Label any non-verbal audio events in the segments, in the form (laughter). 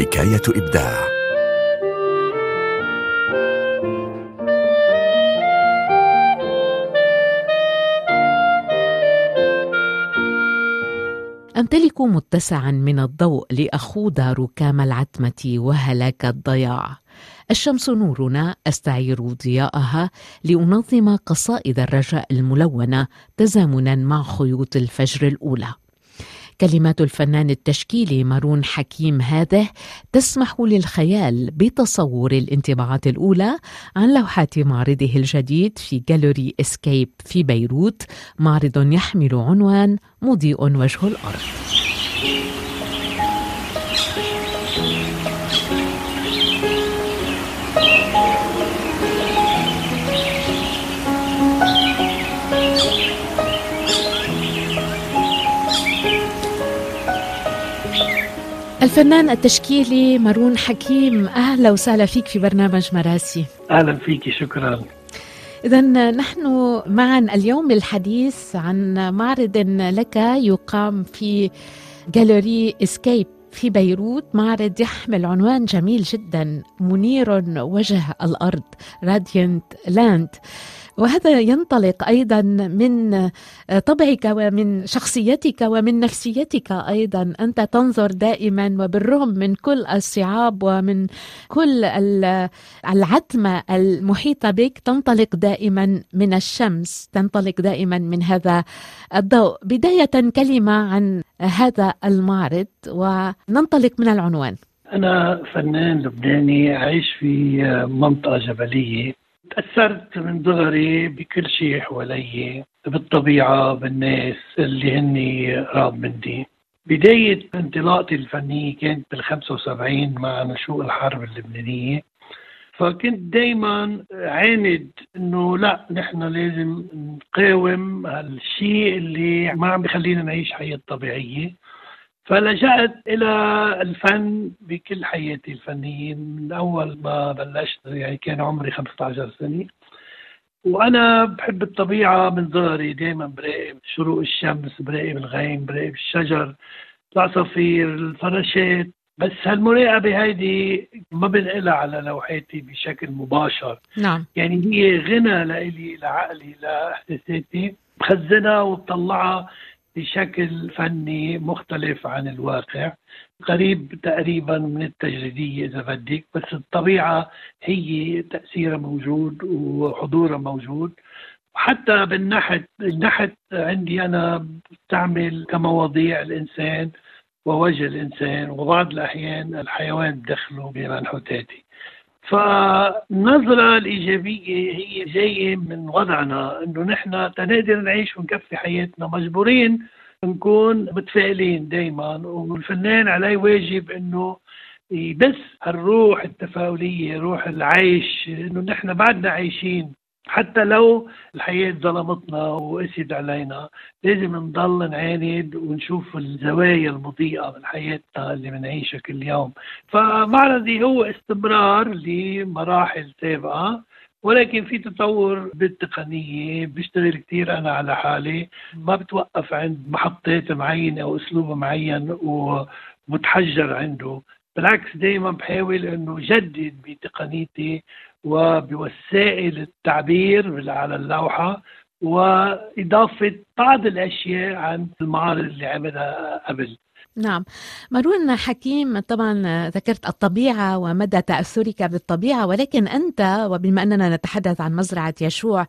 حكاية إبداع. أمتلك متسعا من الضوء لأخوض ركام العتمة وهلاك الضياع. الشمس نورنا أستعير ضياءها لأنظم قصائد الرجاء الملونة تزامنا مع خيوط الفجر الأولى. كلمات الفنان التشكيلي مارون حكيم هذه تسمح للخيال بتصور الانطباعات الأولى عن لوحات معرضه الجديد في جاليري إسكيب في بيروت معرض يحمل عنوان مضيء وجه الأرض. الفنان التشكيلي مارون حكيم أهلا وسهلا فيك في برنامج مراسي. أهلا فيك شكرا. إذا نحن معا اليوم للحديث عن معرض لك يقام في gallery Escape في بيروت معرض يحمل عنوان جميل جدا منير وجه الأرض Radiant Land وهذا ينطلق أيضا من طبعك ومن شخصيتك ومن نفسيتك أيضا. أنت تنظر دائما وبالرغم من كل الصعاب ومن كل العتمة المحيطة بك تنطلق دائما من الشمس تنطلق دائما من هذا الضوء. بداية كلمة عن هذا المعرض وننطلق من العنوان. أنا فنان لبناني أعيش في منطقة جبلية. تأثرت من صغري بكل شيء حوالي بالطبيعة بالناس اللي هني قراب مني. بداية انطلاقتي الفنية كانت بال 75 مع نشوء الحرب اللبنانية. فكنت دايما عاند إنه لا نحن لازم نقاوم هالشيء اللي ما عم بخلينا نعيش حياة طبيعية. فلجأت إلى الفن بكل حياتي الفنية. من أول ما بلشت يعني كان عمري 15 سنة. وأنا بحب الطبيعة من صغري دائما براقب شروق الشمس براقب الغيم براقب الشجر العصافير الفراشات. بس هالمراقبة هيدي ما بنقلها على لوحاتي بشكل مباشر. نعم. يعني هي غنى لإلي لعقلي لإحساساتي. بخزنها وبطلعها بشكل فني مختلف عن الواقع قريب تقريبا من التجريدية إذا بدك بس الطبيعة هي تأثيرها موجود وحضورها موجود. حتى بالنحت النحت عندي أنا بستعمل كمواضيع الإنسان ووجه الإنسان وبعض الأحيان الحيوان بدخله بمنحوتاتي. فالنظرة الإيجابية هي جاية من وضعنا إنه نحن تنقدر نعيش ونكفي حياتنا. مجبورين نكون متفائلين دايما والفنان عليه واجب إنه يبث الروح التفاؤلية روح العيش إنه نحن بعدنا عايشين. حتى لو الحياة ظلمتنا وقسيت علينا لازم نضل نعاند ونشوف الزوايا المضيئة من حياتنا اللي بنعيشها كل يوم. فمعرضي هو استمرار لمراحل سابقة ولكن في تطور بالتقنية بشتغل كثير أنا على حالي ما بتوقف عند محطات معينة أو أسلوب معين ومتحجر عنده. بالعكس دائما بحاول إنه جدد بتقنيتي وبوسائل التعبير على اللوحة وإضافة بعض الأشياء عن المعارض اللي عملها قبل. نعم. مارون حكيم طبعا ذكرت الطبيعة ومدى تأثرك بالطبيعة ولكن أنت وبما أننا نتحدث عن مزرعة يشوع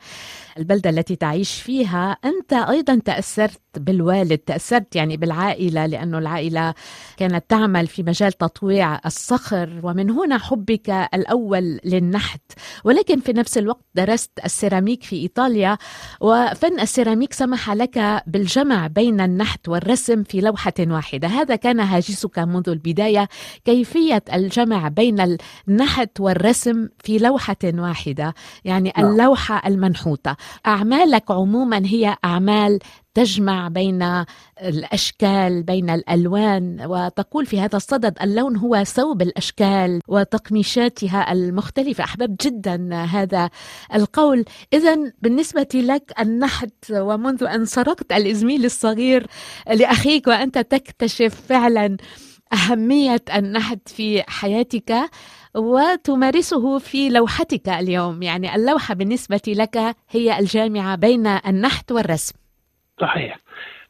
البلدة التي تعيش فيها. أنت أيضا تأثرت بالوالد تأثرت يعني بالعائلة لأنه العائلة كانت تعمل في مجال تطويع الصخر ومن هنا حبك الأول للنحت. ولكن في نفس الوقت درست السيراميك في إيطاليا وفن السيراميك سمح لك بالجمع بين النحت والرسم في لوحة واحدة. هذا كان هاجسك منذ البداية. كيفية الجمع بين النحت والرسم في لوحة واحدة؟ يعني نعم. اللوحة المنحوتة. أعمالك عموما هي أعمال تجمع بين الأشكال بين الألوان وتقول في هذا الصدد اللون هو ثوب الأشكال وتقميشاتها المختلفة. أحببت جدا هذا القول. اذا بالنسبة لك النحت ومنذ أن سرقت الإزميل الصغير لأخيك وأنت تكتشف فعلا أهمية النحت في حياتك وتمارسه في لوحتك اليوم. يعني اللوحة بالنسبة لك هي الجامعة بين النحت والرسم. صحيح.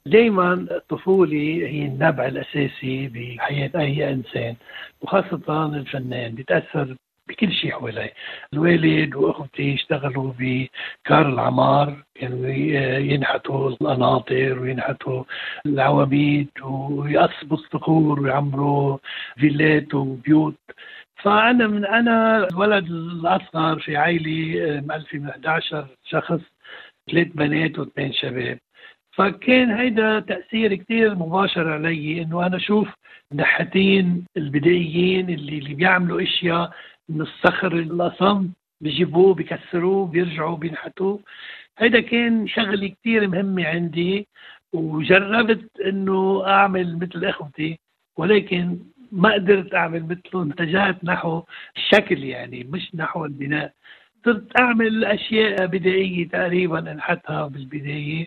دائما الطفولة هي النبع الأساسي بحياة أي إنسان وخاصة الفنان بيتأثر بكل شيء حواليه الوالد وأخوتي اشتغلوا بكار العمار كانوا يعني ينحتوا القناطر وينحتوا العواميد ويقصبوا الصخور ويعمروا فيلات وبيوت. فأنا من أنا الولد الاصغر في عائله 2011 شخص ثلاث بنات واثنين شباب. فكان هيدا تأثير كثير مباشر علي إنه أنا أشوف النحاتين البدائيين اللي اللي بيعملوا إشياء من الصخر الأصم بيجيبوه بيكسروه بيرجعوا بينحتوه. هيدا كان شغلة كثير مهمة عندي وجربت إنه أعمل مثل إخوتي ولكن ما قدرت أعمل مثلهم اتجهت نحو الشكل يعني مش نحو البناء. صرت أعمل أشياء بدائية تقريبا أنحتها بالبداية.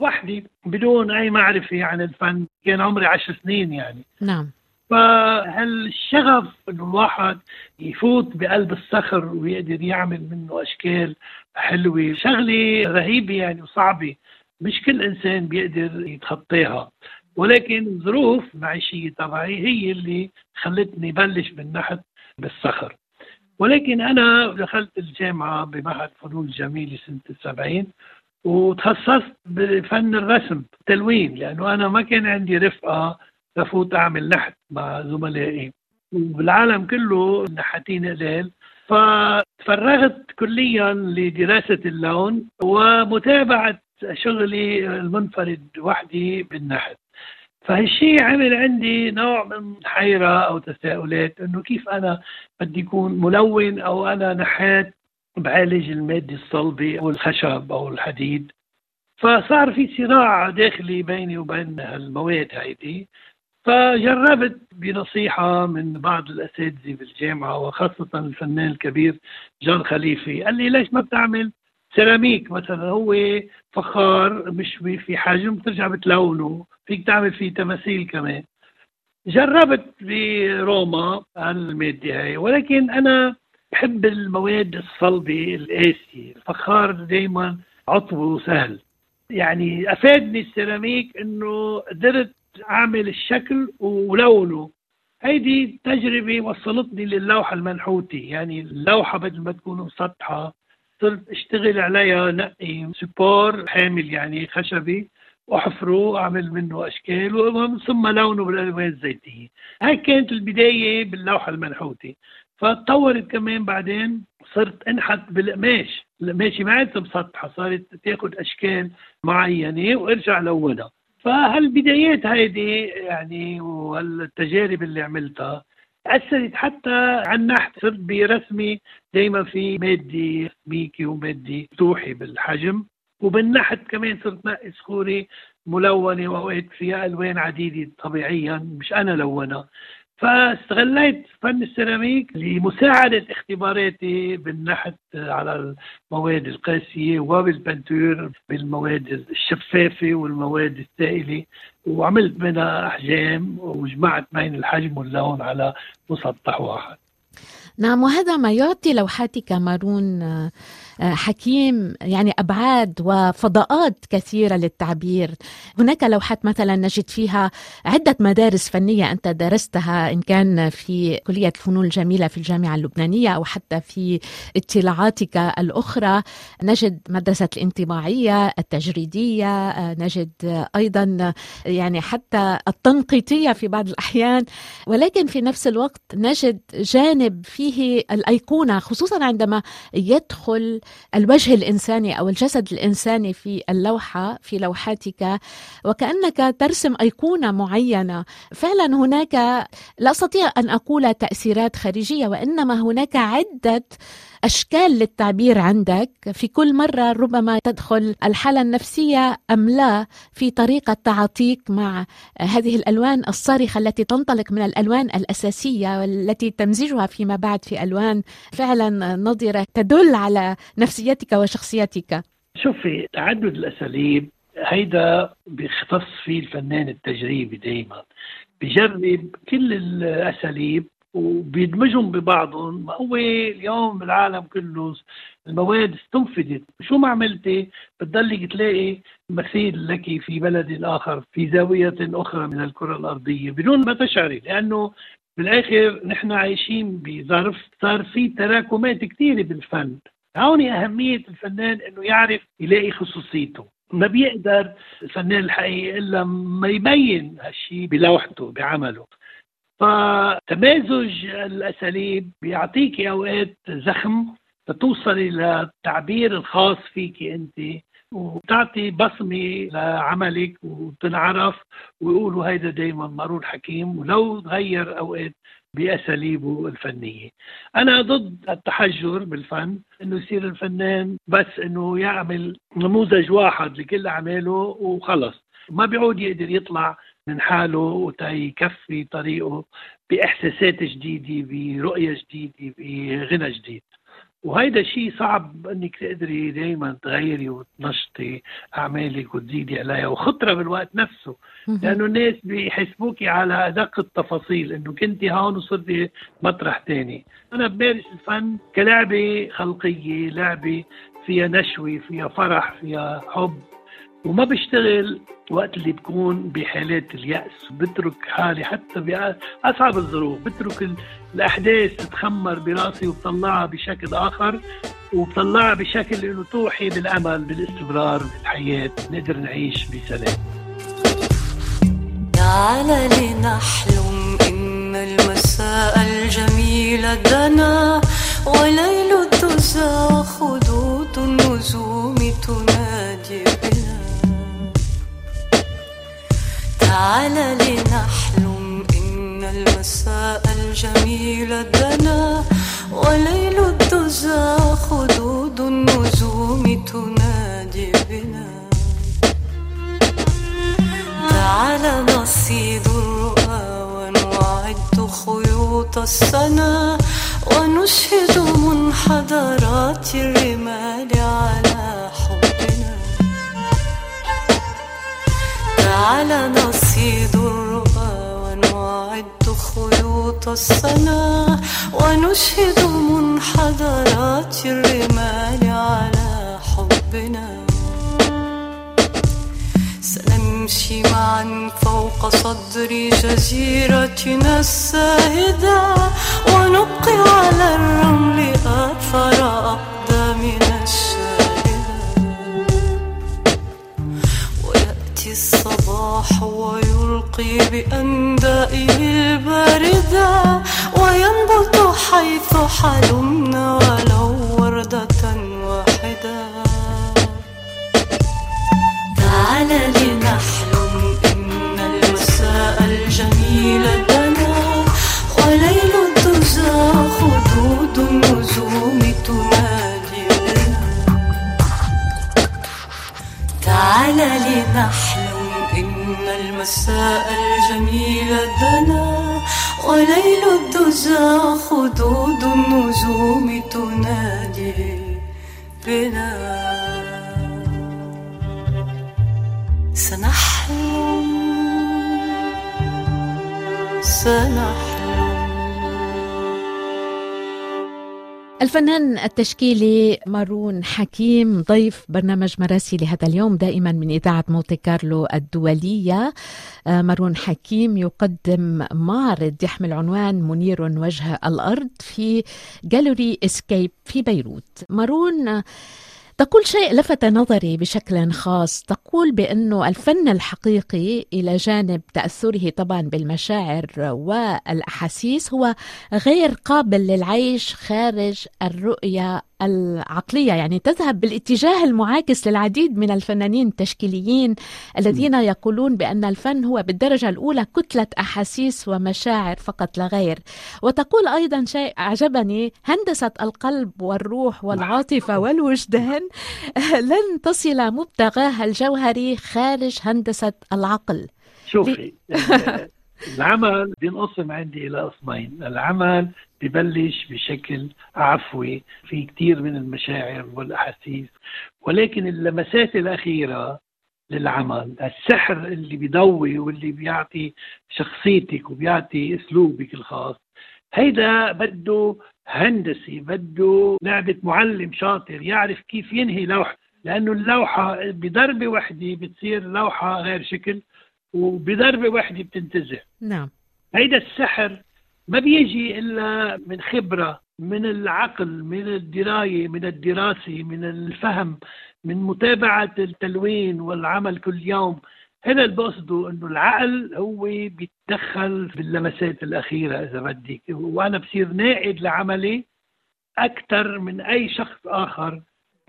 وحدي بدون أي معرفة عن الفن كان عمري عشر سنين يعني. نعم. فهالشغف إنه الواحد يفوت بقلب الصخر ويقدر يعمل منه أشكال حلوة؟ شغلة رهيبة يعني وصعبة. مش كل إنسان بيقدر يتخطاها. ولكن الظروف المعيشيه تبعي هي اللي خلتني بلش بالنحت بالصخر. ولكن أنا دخلت الجامعة بمعهد فنون الجميله سنة السبعين وتخصصت بفن الرسم تلوين لأنه أنا ما كان عندي رفقة لفوت أعمل نحت مع زملائي. وبالعالم كله النحاتين قليل فتفرغت كليا لدراسة اللون ومتابعة شغلي المنفرد وحدي بالنحت. فهالشيء عمل عندي نوع من حيرة أو تساؤلات إنه كيف أنا بدي أكون ملون أو أنا نحات بعالج المادة الصلبة أو الخشب أو الحديد. فصار في صراع داخلي بيني وبين المواد هيدي. فجربت بنصيحة من بعض الأساتذة بالجامعة وخاصة الفنان الكبير جان خليفي. قال لي ليش ما بتعمل سيراميك مثلا؟ هو فخار مشوي في حجم بترجع بتلونه. فيك تعمل فيه تماثيل كمان. جربت بروما المادة هاي ولكن أنا بحب المواد الصلبة القاسية. الفخار دايما عطبه وسهل. يعني أفادني السيراميك أنه قدرت أعمل الشكل ولونه. هيدي تجربة وصلتني للوحة المنحوتة. يعني اللوحة بدل ما تكون مسطحة صرت اشتغل عليها نقي سبور حامل يعني خشبي وأحفره اعمل منه أشكال ثم لونه بالألوان الزيتية. هاي كانت البداية باللوحة المنحوتة. فتطورت كمان بعدين صرت أنحت بالقماش. القماشه ما عادت مسطحه صارت تاخذ أشكال معينة وأرجع لونها. فهالبدايات هيدي يعني والتجارب اللي عملتها أثرت حتى النحت صرت برسمي دائما في مادة ميكي ومادة توحي بالحجم. وبالنحت كمان صرت نقي صخوري ملونة وأوقات فيها ألوان عديدة طبيعيا مش أنا لونها. فاستغليت فن السيراميك لمساعدة اختباراتي بالنحت على المواد القاسية وبالبنتور بالمواد الشفافة والمواد السائلة وعملت منها أحجام وجمعت بين الحجم واللون على مسطح واحد. نعم وهذا ما يعطي لوحاتك مارون حكيم يعني أبعاد وفضاءات كثيرة للتعبير. هناك لوحات مثلا نجد فيها عدة مدارس فنية أنت درستها إن كان في كلية الفنون الجميلة في الجامعة اللبنانية أو حتى في اطلاعاتك الأخرى. نجد مدرسة الانطباعية التجريدية نجد أيضا يعني حتى التنقيطية في بعض الأحيان. ولكن في نفس الوقت نجد جانب فيه الأيقونة خصوصا عندما يدخل الوجه الإنساني أو الجسد الإنساني في اللوحة في لوحاتك وكأنك ترسم أيقونة معينة. فعلا هناك لا أستطيع أن أقول تأثيرات خارجية وإنما هناك عدة أشكال للتعبير عندك؟ في كل مرة ربما تدخل الحالة النفسية أم لا في طريقة تعاطيك مع هذه الألوان الصارخة التي تنطلق من الألوان الأساسية والتي تمزجها فيما بعد في ألوان فعلا نضره تدل على نفسيتك وشخصيتك. شوفي تعدد الأساليب هيدا بيختص فيه الفنان التجريبي دائما بجرب كل الأساليب وبيدمجهم ببعضهم. هو اليوم بالعالم كله. المواد استنفدت شو ما عملتي بتضلك تلاقي مثيل لك في بلد آخر في زاوية أخرى من الكرة الأرضية بدون ما تشعري. لأنه بالآخر نحن عايشين بظرف صار في تراكمات كثيره بالفن. هون أهمية الفنان إنه يعرف يلاقي خصوصيته. ما بيقدر الفنان الحقيقي إلا ما يبين هالشيء بلوحته بعمله. فتمازج الأساليب بيعطيك أوقات زخم فتوصلي للتعبير الخاص فيك أنت وبتعطي بصمة لعملك وتنعرف ويقولوا هيدا دائما مارون حكيم ولو تغير أوقات بأساليبه الفنية. أنا ضد التحجر بالفن إنه يصير الفنان بس إنه يعمل نموذج واحد لكل أعماله وخلص ما بيعود يقدر يطلع من حاله وتيكفي طريقه بإحساسات جديدة برؤية جديدة بغنى جديد. وهيدا شيء صعب إنك تقدري دائما تغيري وتنشطي أعمالك وتزيدي عليها وخطرة بالوقت نفسه. لأنه الناس بيحسبوكي على أدق التفاصيل إنه كنتي هون وصرتي مطرح تاني. أنا بمارس الفن؟ كلعبة خلقية لعبة فيها نشوة فيها فرح فيها حب. وما بشتغل وقت اللي بكون بحالات اليأس بترك حالي حتى بأصعب الظروف بترك الأحداث تتخمر براسي وبطلعها بشكل آخر وبطلعها بشكل إنه توحي بالأمل بالاستمرار بالحياة نقدر نعيش بسلام. تعال لنحلم إن المساء الجميل دنا وليل الدجى خدود النجوم تعال لنحلم إن المساء الجميل دنا وليل الدجى خدود النجوم تنادي بنا. تعال نصيد الرؤى ونعد خيوط السنا ونشهد منحدرات الرمال على تعال نصيد الرؤى ونعد خيوط السنا ونشهد منحدرات الرمال على حبنا. سنمشي معا فوق صدر جزيرتنا الساهدة ونبقي على الرمل أثر أقدامنا. ويأتي الصباح ويلقي بأندائه الباردة وينبت حيث حلمنا ولو وردة واحدة. تعال لنحلم إن المساء الجميل دنا وليل الدجى خدود النجوم تنادي لنا. تعال لنحلم المساء الجميل دنا وليل الدجى خدود النجوم تنادي بنا. سنحلم. سنحلم. الفنان التشكيلي مارون حكيم ضيف برنامج مراسي لهذا اليوم دائما من إذاعة مونتي كارلو الدولية. آه، مارون حكيم يقدم معرض يحمل عنوان منير وجه الأرض في جاليري اسكيب في بيروت. مارون تقول شيء لفت نظري بشكل خاص. تقول بأنه الفن الحقيقي إلى جانب تأثره طبعا بالمشاعر والأحاسيس هو غير قابل للعيش خارج الرؤية العقلية يعني تذهب بالاتجاه المعاكس للعديد من الفنانين التشكيليين الذين يقولون بأن الفن هو بالدرجة الأولى كتلة أحاسيس ومشاعر فقط لا غير. وتقول أيضا شيء أعجبني هندسة القلب والروح والعاطفة والوجدان (laughs) لن تصل مبتغاها الجوهري خارج هندسة العقل. شوفي (laughs) العمل بينقسم عندي إلى قسمين العمل ببلش بشكل عفوي في كثير من المشاعر والأحاسيس. ولكن اللمسات الأخيرة للعمل السحر اللي بيضوي واللي بيعطي شخصيتك وبيعطي أسلوبك الخاص هيدا بده هندسي بده لعبة معلم شاطر يعرف كيف ينهي لوحة. لأنه اللوحة بضربة واحدة بتصير لوحة غير شكل وبضربة واحدة بتنتزع. نعم. هيدا السحر ما بيجي إلا من خبرة من العقل من الدراية من الدراسة من الفهم من متابعة التلوين والعمل كل يوم. هذا اللي بقصده إنه العقل هو بيتدخل باللمسات الأخيرة إذا بدك وأنا بصير ناقد لعملي أكثر من أي شخص آخر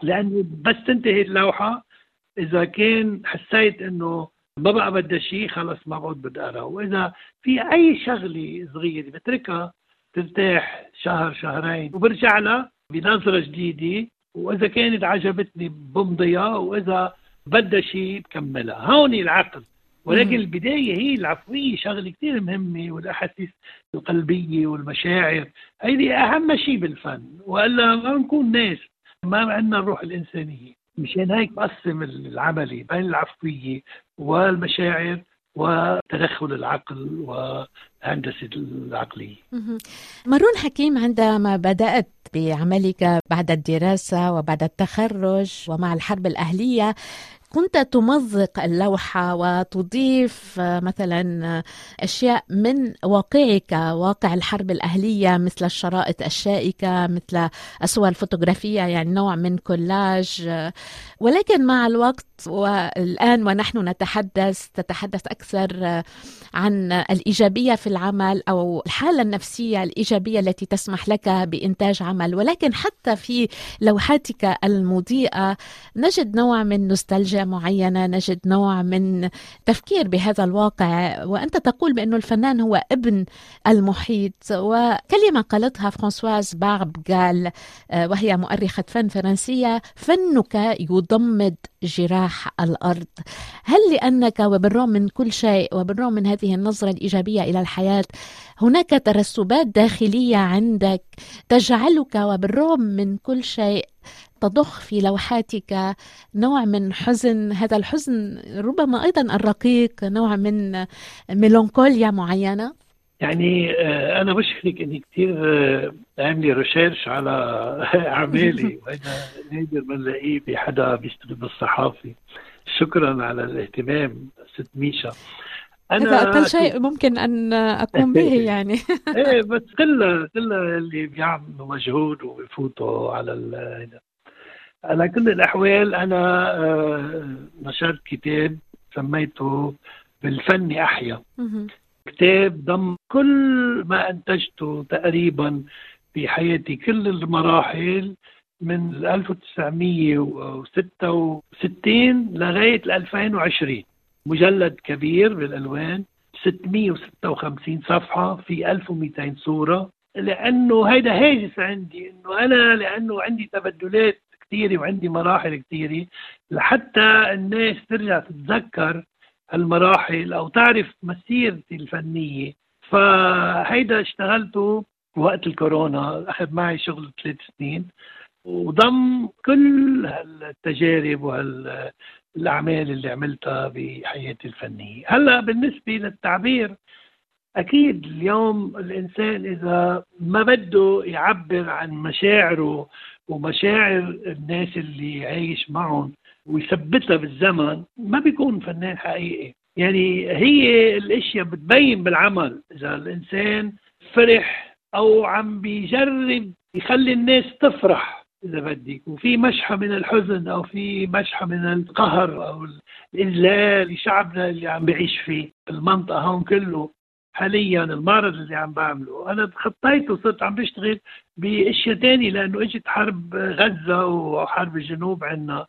لأنه بس تنتهي اللوحة. إذا كان حسيت إنه ما بقى بدها شيء خلص ما بعود بدي اقرا وإذا في أي شغلة صغيرة بتركها ترتاح شهر شهرين وبرجع لها بنظره جديدة. وإذا كانت عجبتني بمضيها وإذا بدها شيء بكملها. هون العقل. ولكن البداية هي العفوية شغلة كثير مهمة والأحاسيس القلبية والمشاعر. هيدي أهم شيء بالفن. وإلا ما بنكون ناس ما عندنا الروح الإنسانية. مشان هيك بقسم العملي بين العفوية والمشاعر وتدخل العقل وهندسة العقلية. مارون حكيم عندما بدأت بعملك بعد الدراسة وبعد التخرج ومع الحرب الأهلية كنت تمزق اللوحة وتضيف مثلا أشياء من واقعك واقع الحرب الأهلية مثل الشرائط الشائكة مثل الصور الفوتوغرافية يعني نوع من كولاج ولكن مع الوقت والآن ونحن نتحدث تتحدث أكثر عن الإيجابية في العمل أو الحالة النفسية الإيجابية التي تسمح لك بإنتاج عمل. ولكن حتى في لوحاتك المضيئة نجد نوع من نوستالجيا معينة نجد نوع من تفكير بهذا الواقع. وأنت تقول بأنه الفنان هو ابن المحيط. وكلمة قالتها فرانسواز بارب قال وهي مؤرخة فن فرنسية فنك يضمد جراح الأرض. هل لأنك وبالرغم من كل شيء وبالرغم من هذه النظرة الإيجابية إلى الحياة هناك ترسبات داخلية عندك تجعلك وبالرغم من كل شيء تضخ في لوحاتك؟ نوع من حزن هذا الحزن ربما أيضا الرقيق نوع من ميلانكوليا معينة؟ يعني آه، أنا بشكرك اني كثير آه، عاملة ريسيرش على (laughs) أعمالي (laughs) وهذا نادر ما نلاقيه بحدا بيشتغل بالصحافه شكرا على الاهتمام ست ميشا. أنا هذا أقل شيء (laughs) ممكن أن أقوم به يعني. إيه بس كلها كلها اللي بيعملوا مجهود وبفوتوا على هذا على كل الأحوال. أنا آه، نشرت كتاب سميته بالفن أحيا. كتاب ضم كل ما أنتجته تقريبا في حياتي كل المراحل من 1966 لغاية 2020 مجلد كبير بالألوان 656 صفحة في 1200 صورة. لأنه هيدا هاجس عندي إنه أنا لأنه عندي تبدلات كثيره وعندي مراحل كثيره لحتى الناس ترجع تتذكر المراحل أو تعرف مسيرتي الفنية. فهيدا اشتغلته وقت الكورونا أخذ معي شغل ثلاث سنين وضم كل هالتجارب وهالأعمال اللي عملتها بحياتي الفنية. هلأ بالنسبة للتعبير أكيد اليوم الإنسان إذا ما بده يعبر عن مشاعره ومشاعر الناس اللي عايش معهم ويثبتها بالزمن ما بيكون فنان حقيقي. يعني هي الأشياء بتبين بالعمل. إذا الإنسان فرح أو عم بيجرب يخلي الناس تفرح إذا بدك. وفي مشحة من الحزن أو في مشحة من القهر أو الاذلال لشعبنا اللي عم بيعيش فيه المنطقة هون كله. حاليا المعرض اللي عم بعمله. أنا تخطيت وصرت عم بشتغل بأشياء تانية لأنه إجت حرب غزة وحرب الجنوب عنا.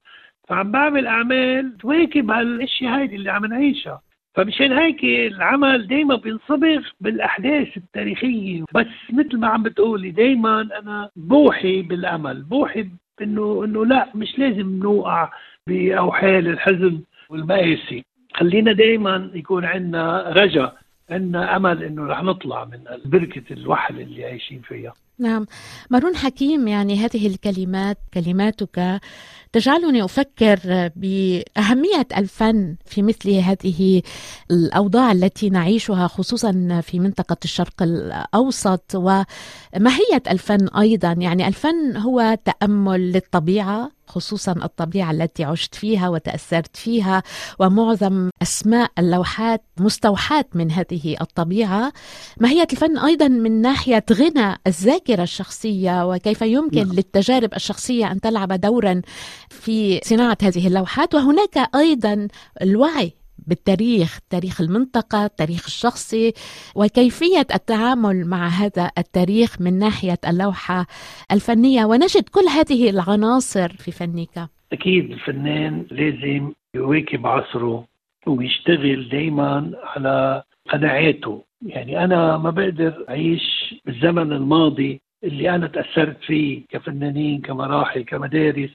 فعم بعمل أعمال تواكب هالاشياء هيدي اللي عم نعيشها. فمشان هيك العمل دائما بينصبغ بالأحداث التاريخية. بس مثل ما عم بتقولي دائما أنا بوحي بالأمل بوحي انه إنه لا مش لازم نوقع بأوحال الحزن والمآسي. خلينا دائما يكون عندنا رجا عندنا أمل إنه رح نطلع من بركه الوحل اللي عايشين فيها. نعم. مارون حكيم يعني هذه الكلمات كلماتك تجعلني أفكر بأهمية الفن في مثل هذه الأوضاع التي نعيشها خصوصا في منطقة الشرق الأوسط وماهية الفن أيضا. يعني الفن هو تأمل للطبيعة خصوصا الطبيعة التي عشت فيها وتأثرت فيها ومعظم أسماء اللوحات مستوحاة من هذه الطبيعة. ماهيه الفن أيضا من ناحية غنى الذاكرة الشخصية؟ وكيف يمكن نعم. للتجارب الشخصية أن تلعب دورا في صناعة هذه اللوحات؟ وهناك أيضا الوعي بالتاريخ تاريخ المنطقة التاريخ الشخصي وكيفية التعامل مع هذا التاريخ من ناحية اللوحة الفنية. ونجد كل هذه العناصر في فنك. أكيد الفنان لازم يواكب عصره ويشتغل دايما على قناعاته. يعني أنا ما بقدر أعيش بالزمن الماضي اللي أنا تأثرت فيه كفنانين كمراحل كمدارس.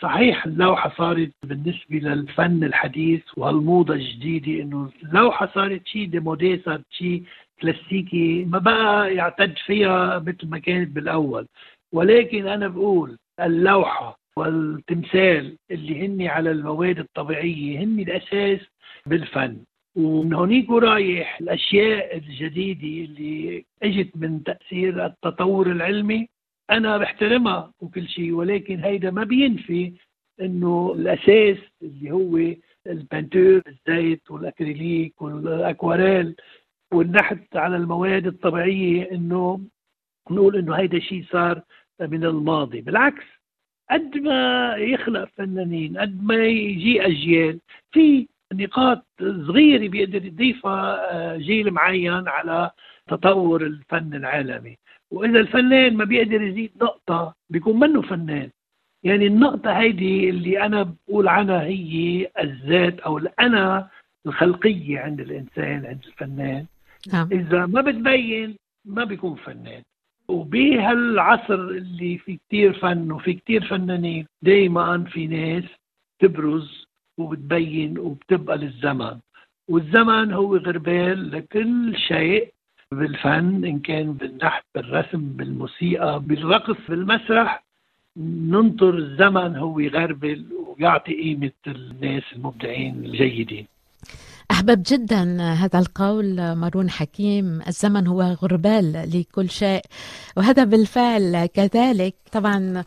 صحيح اللوحة صارت بالنسبة للفن الحديث وهالموضة الجديدة إنه اللوحة صارت شيء ديمودي صارت شيء كلاسيكي ما بقى يعتد فيها مثل ما كانت بالأول. ولكن أنا بقول اللوحة والتمثال اللي هن على المواد الطبيعية هن الأساس بالفن. ومن هونيك ورايح الأشياء الجديدة اللي إجت من تأثير التطور العلمي أنا بحترمها وكل شيء ولكن هيدا ما بينفي إنه الأساس اللي هو البنتور الزيت والأكريليك والأكواريل والنحت على المواد الطبيعية إنه نقول إنه هيدا شيء صار من الماضي. بالعكس قد ما يخلق فنانين قد ما يجي أجيال في نقاط صغيرة بيقدر يضيفها جيل معين على تطور الفن العالمي. وإذا الفنان ما بيقدر يزيد نقطة بيكون منه فنان. يعني النقطة هيدي اللي أنا بقول عنها هي الذات أو الأنا الخلقية عند الإنسان عند الفنان. نعم. إذا ما بتبين ما بيكون فنان. وبهالعصر اللي في كتير فن وفي كتير فنانين دايما في ناس تبرز وبتبين وبتبقى للزمن والزمن هو غربال لكل شيء بالفن إن كان بالنحت بالرسم بالموسيقى بالرقص بالمسرح ننطر الزمن هو يغربل ويعطي قيمة الناس المبدعين الجيدين. أحبب جدا هذا القول مارون حكيم. الزمن هو غربال لكل شيء وهذا بالفعل كذلك. طبعا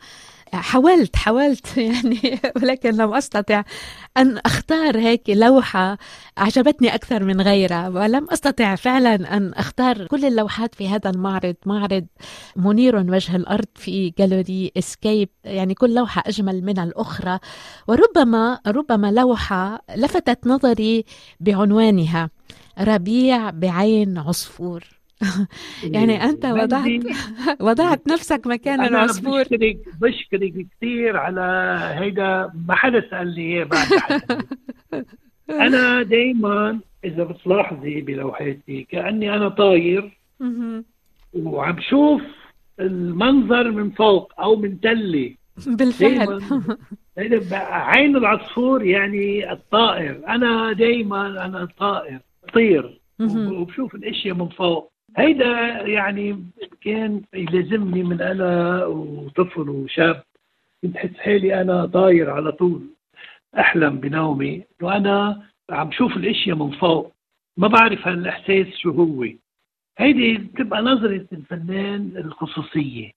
حاولت حاولت (laughs) يعني ولكن لم أستطع أن أختار هيك لوحة عجبتني أكثر من غيرها ولم أستطع فعلا أن أختار كل اللوحات في هذا المعرض. معرض منير وجه الأرض في جاليري اسكيب يعني كل لوحة أجمل من الأخرى وربما ربما لوحة لفتت نظري بعنوانها ربيع بعين عصفور. (laughs) يعني أنت وضعت (laughs) وضعت نفسك مكان العصفور. بشكرك بشكرك كثير على هيدا ما حدا سال لي بعد أنا دائما إذا بتلاحظي بلوحاتي كأني أنا طاير وعم شوف المنظر من فوق أو من تله بالفعل. عين العصفور يعني الطائر. أنا دائما أنا طائر طير. وبشوف الأشياء من فوق. هيدا يعني كان يلازمني من أنا وطفل وشاب كنت حس حالي أنا طاير على طول أحلم بنومي إنه أنا عم شوف الأشياء من فوق ما بعرف هالإحساس شو هو. هيدي بتبقى نظرة الفنان الخصوصية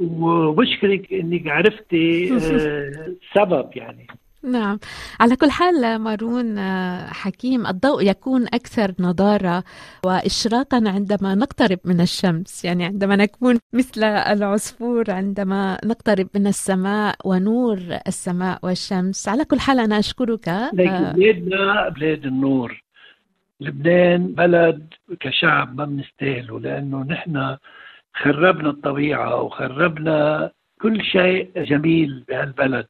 وبشكرك إنك عرفتي السبب (laughs) آه، يعني. نعم. على كل حال مارون آه، حكيم الضوء يكون أكثر نضارة وإشراقا عندما نقترب من الشمس. يعني عندما نكون مثل العصفور عندما نقترب من السماء ونور السماء والشمس. على كل حال أنا أشكرك آه، بلادنا بلاد النور. لبنان بلد كشعب ما بنستاهله لأنه نحن خربنا الطبيعة وخربنا كل شيء جميل بهالبلد.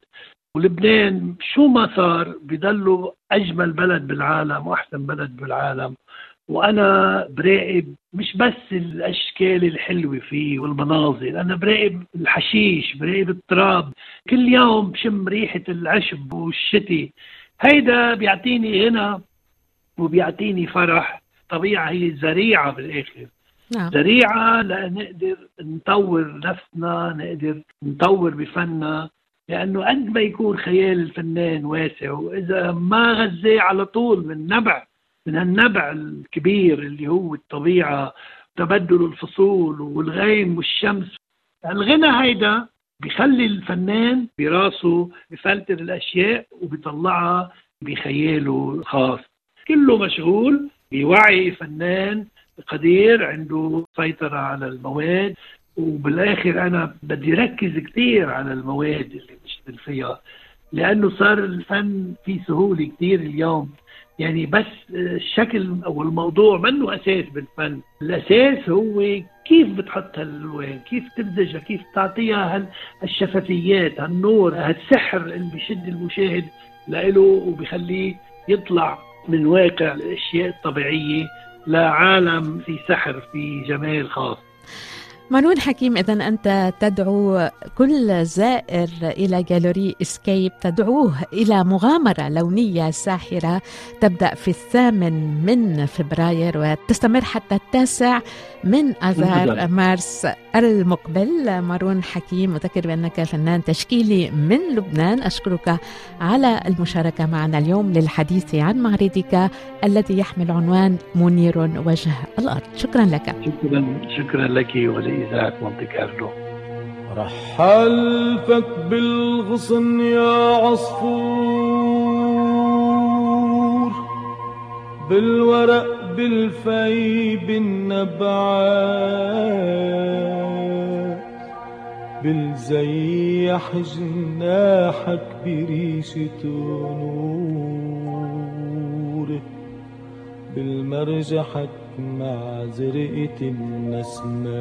ولبنان شو ما صار بضلوا أجمل بلد بالعالم وأحسن بلد بالعالم. وأنا براقب مش بس الأشكال الحلوة فيه والمناظر أنا براقب الحشيش براقب التراب. كل يوم بشم ريحة العشب والشتي. هيدا بيعطيني غنى وبيعطيني فرح. طبيعة هي زريعة بالآخر. نعم. ذريعة لنقدر نطور نفسنا نقدر نطور بفننا. لأنه قد ما يكون خيال الفنان واسع وإذا ما غذاه على طول من نبع من هالنبع الكبير اللي هو الطبيعة تبدل الفصول والغيم والشمس. الغنى هيدا بخلي الفنان براسه بفلتر الأشياء وبيطلعها بخياله الخاص. كله مشغول بوعي فنان قدير عنده سيطرة على المواد وبالاخر أنا بدي ركز كثير على المواد اللي بشتغل فيها لأنه صار الفن في سهولة كثير اليوم. يعني بس الشكل أو الموضوع منه أساس بالفن. الأساس هو كيف بتحط هالألوان كيف تمزجها كيف تعطيها هالشفافيات هالنور هالسحر اللي بيشد المشاهد لإله وبيخليه يطلع من واقع الأشياء الطبيعية لعالم في سحر في جمال خاص. مانون حكيم إذا أنت تدعو كل زائر إلى جاليري إسكيب تدعوه إلى مغامرة لونية ساحرة تبدأ في الثامن من فبراير وتستمر حتى التاسع من آذار مارس. المقبل مارون حكيم أذكر بأنك فنان تشكيلي من لبنان. أشكرك على المشاركة معنا اليوم للحديث عن معرضك الذي يحمل عنوان منير وجه الأرض. شكرا لك. شكرا شكرا لك ولإذاعة مونتي كارلو رحلتك بالغصن يا عصفور بالورق بالفي بالنبعات بالزيح جناحك بريشة نور. بالمرجحك مع زرقة النسمات.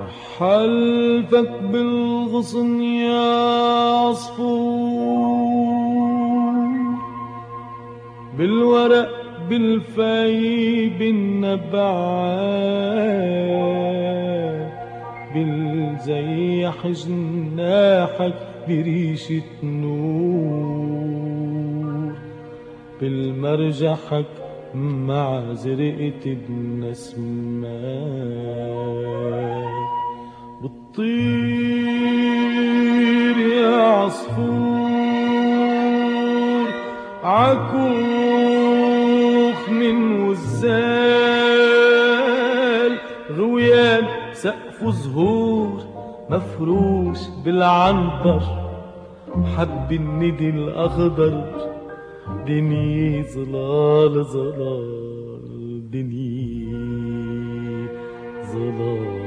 رحلتك بالغصن يا عصفور بالورق بالفي بالنبعات بالزيح جناحك بريشة نور بالمرجحك مع زرقة النسمات بتطير يا عصفور عكوخ من وزال غويان سقف زهور مفروش بالعنبر حب الندي الأخضر دنيا ظلال ظلال دنيا ظلال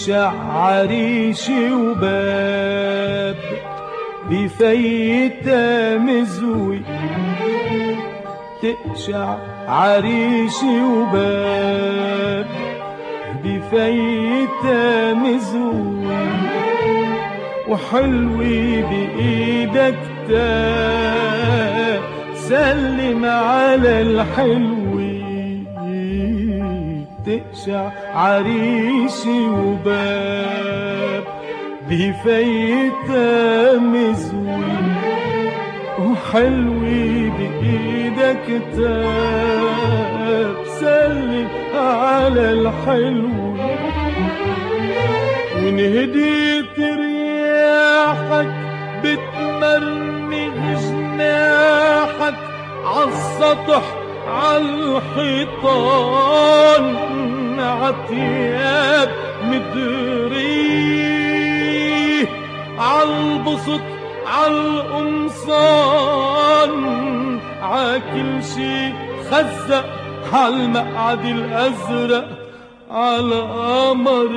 تقشع عريشي وباب بفيتا مزوي تقشع عريشي وباب بفيتا مزوي وحلوي بإيدك تاب سلم على الحلوي تقشع عريشي وباب بفيتا مزوي وحلوي بإيدك تاب سلم على الحلو ونهديت رياحك بتمرمغ جناحك عالسطح عالحيطان عتياب مدري. عالبسط عالقمصان عاكل شي خزق عالمقعد الأزرق على قمر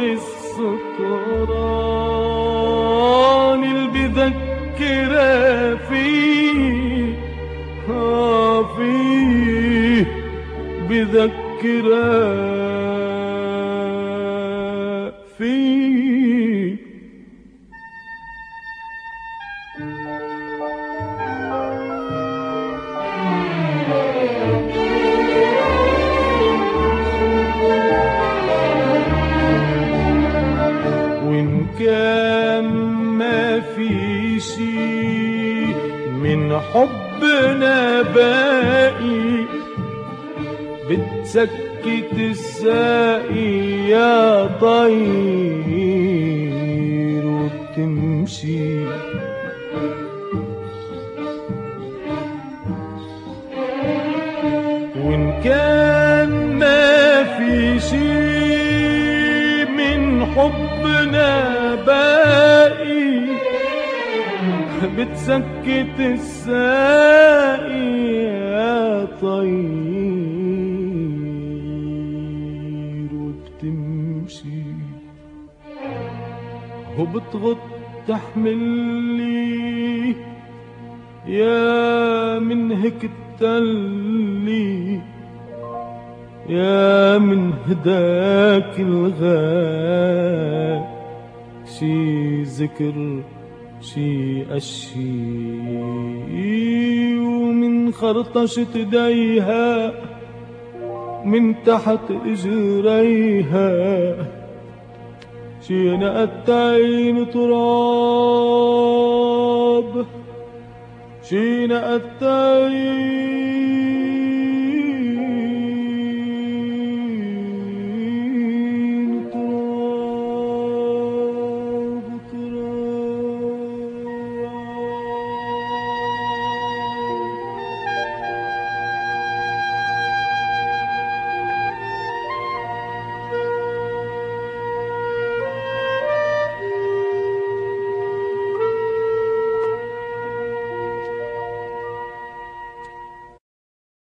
السكران اللي بذكرها فيه آه فيه بذكرها بتسكت الساقي يا طير وبتمشي. وإن كان ما في شي من حبنا باقي بتسكت الساقي وبتغط تحملي يا من هيك التلي يا من هداك الغاب شي ذكر شي أشي. ومن خرطشة ايديها من تحت إجريها. شي نقتين تراب. شي نقتين